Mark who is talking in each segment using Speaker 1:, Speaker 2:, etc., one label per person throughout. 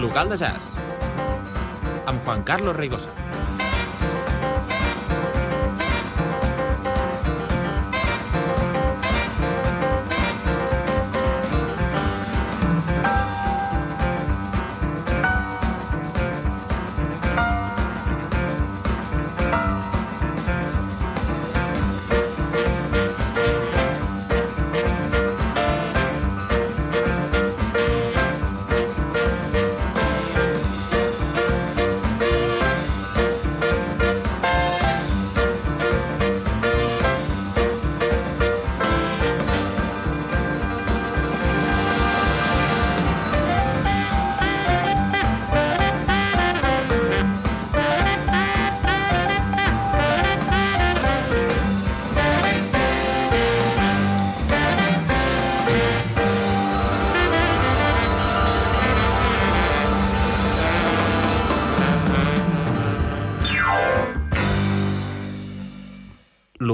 Speaker 1: Local de jazz amb Juan Carlos Reigosa.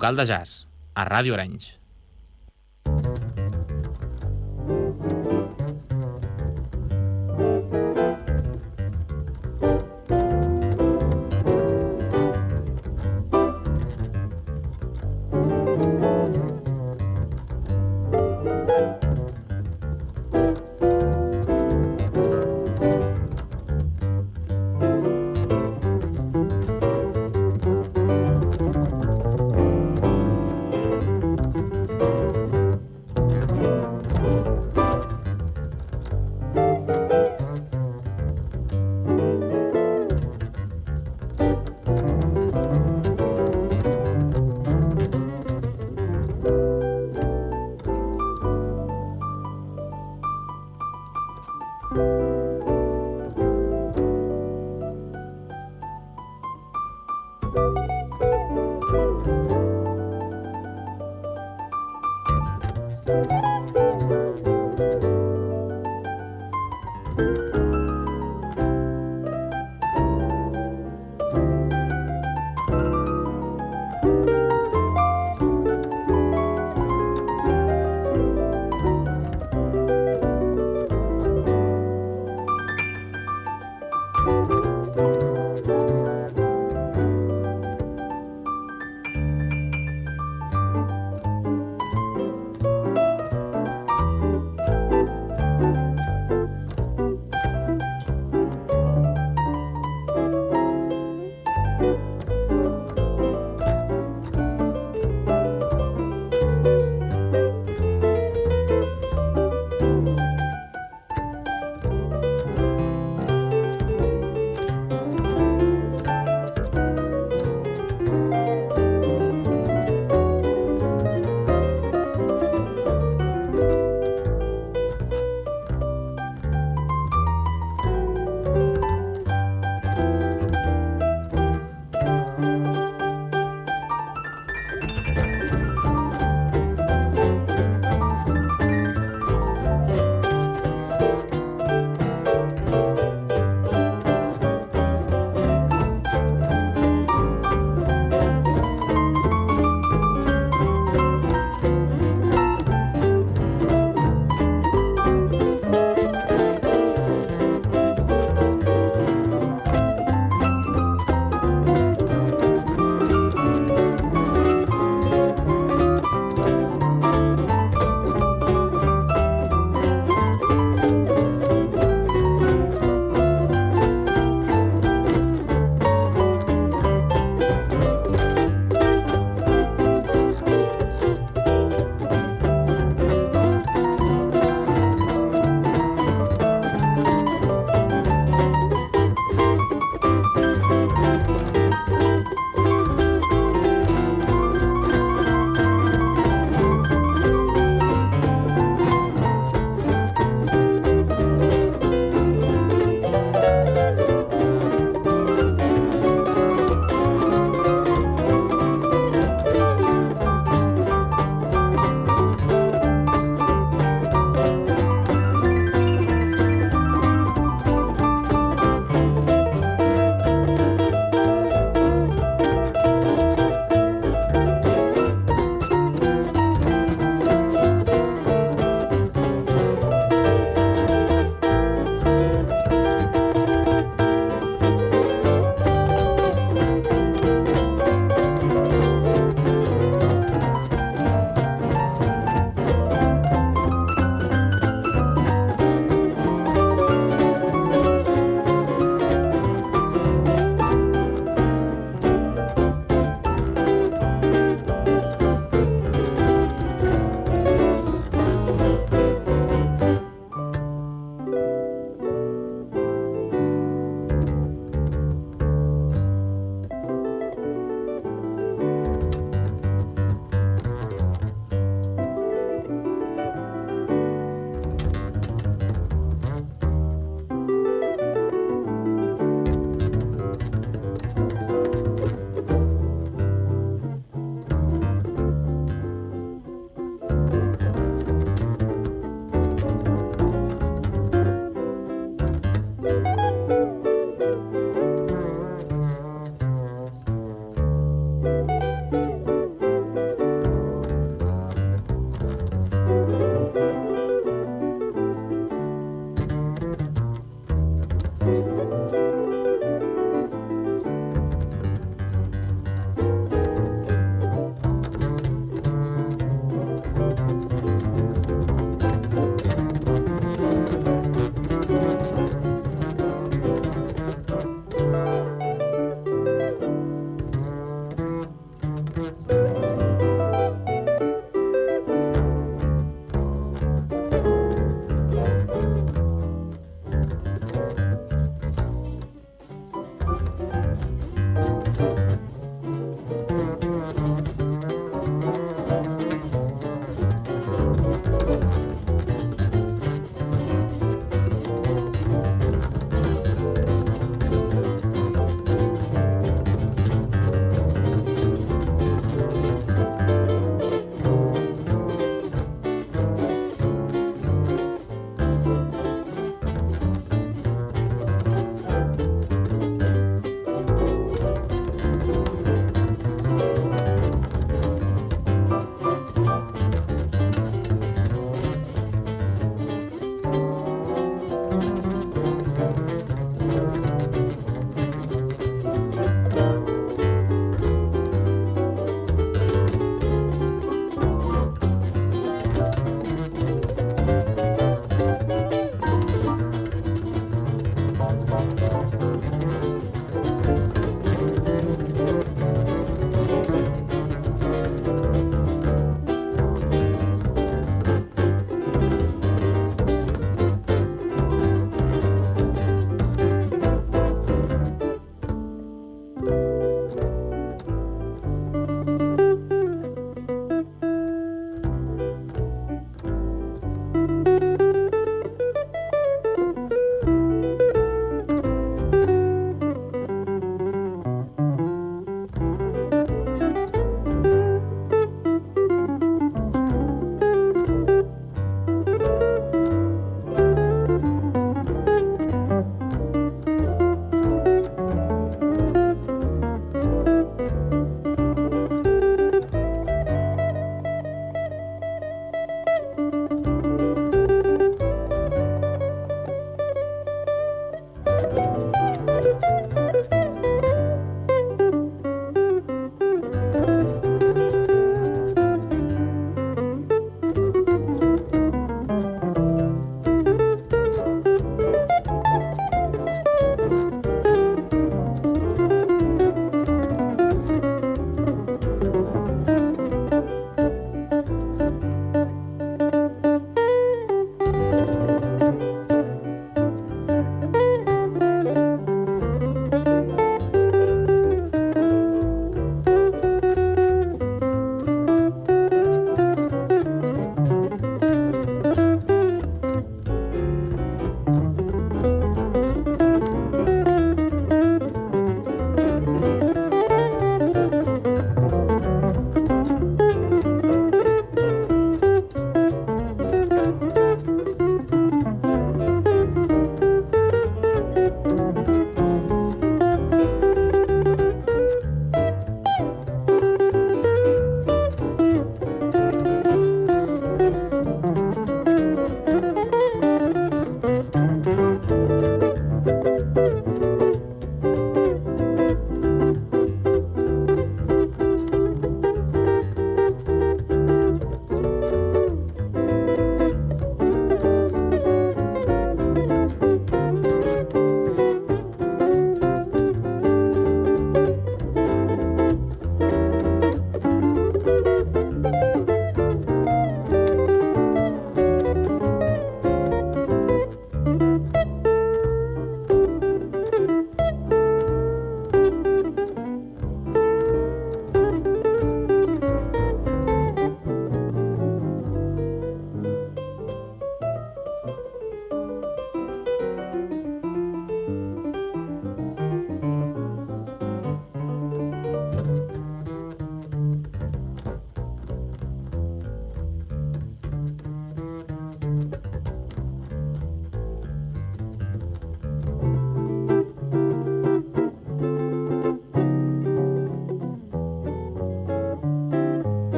Speaker 1: Local de jazz, a Ràdio Arenys.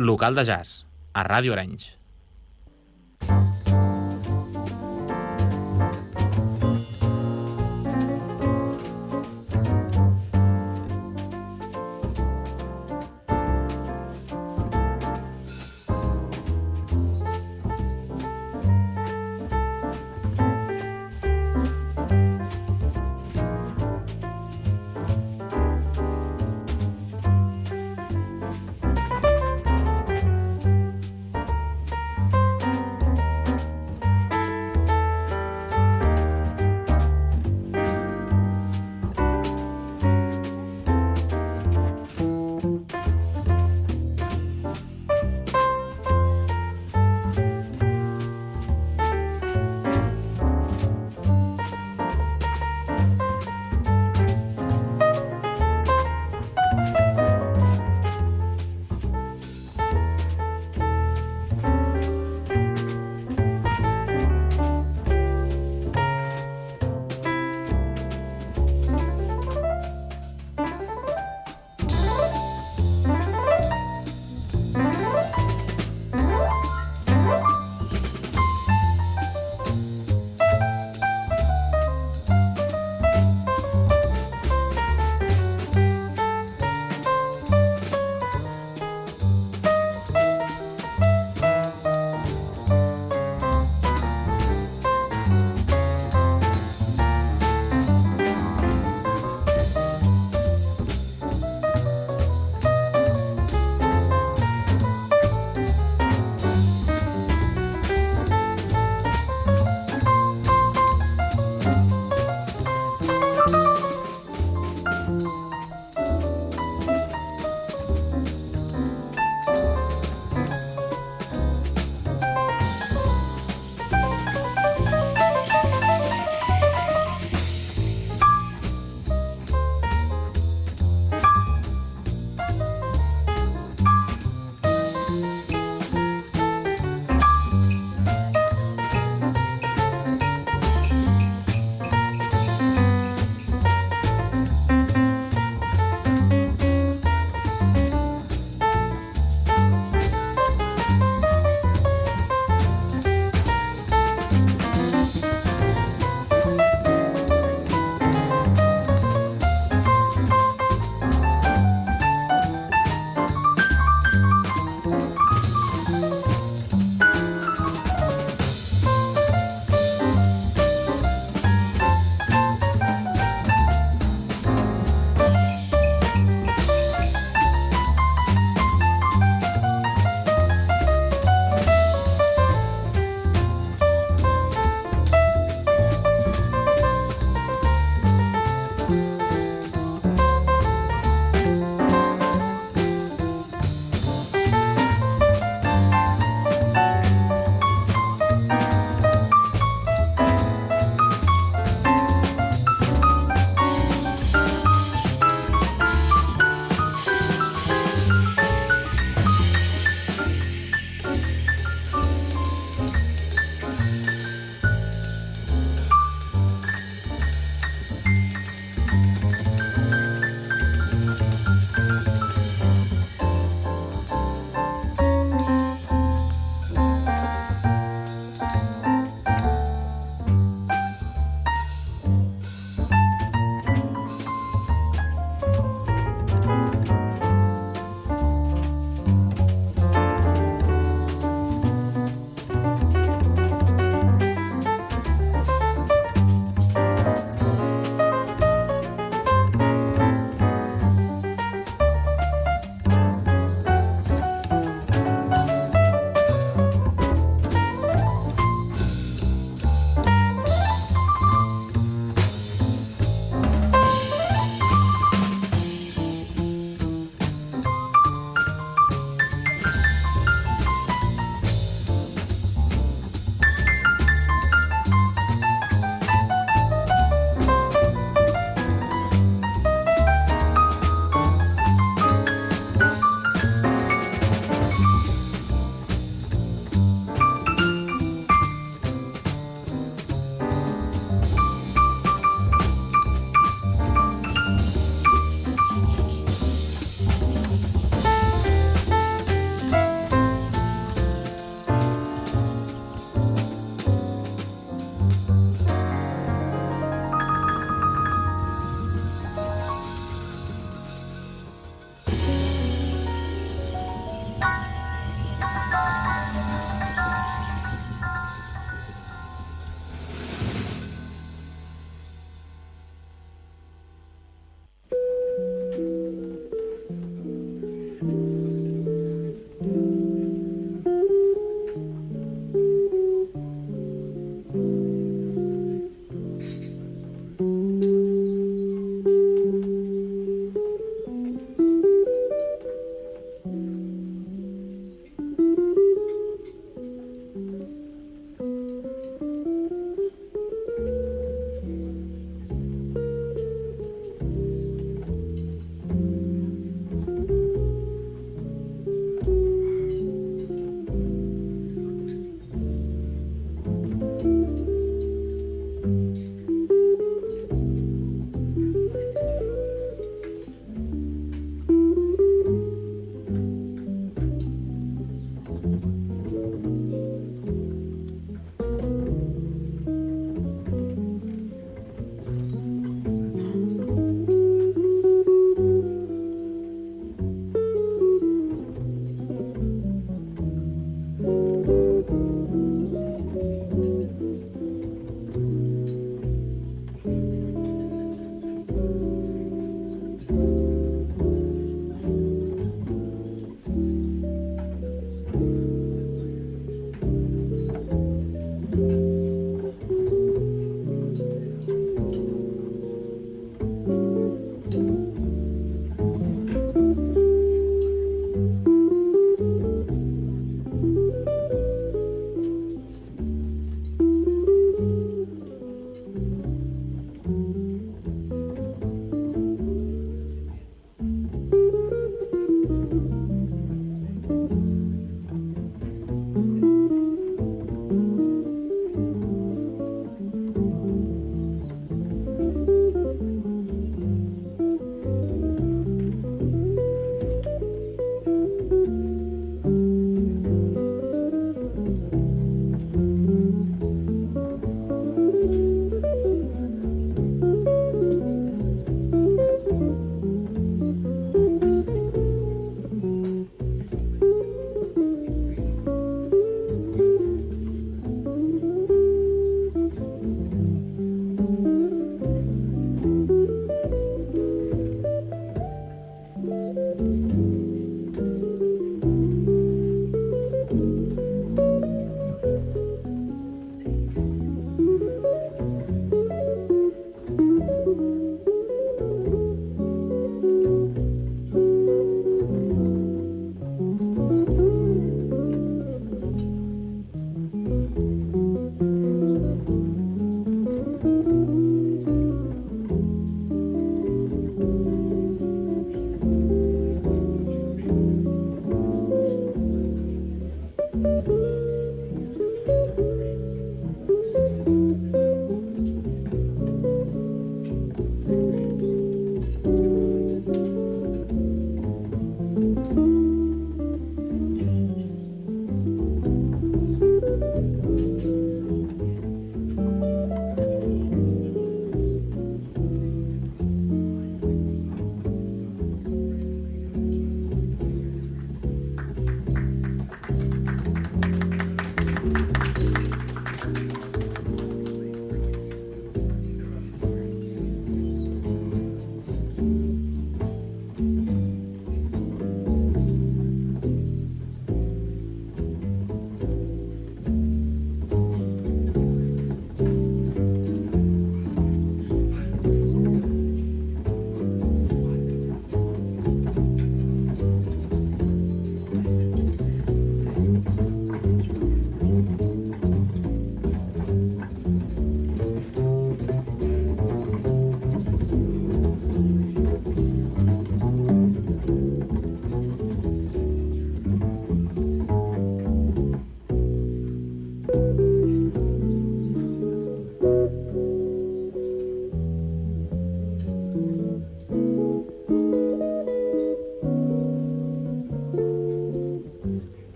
Speaker 1: Local de jazz, a Ràdio Arenys.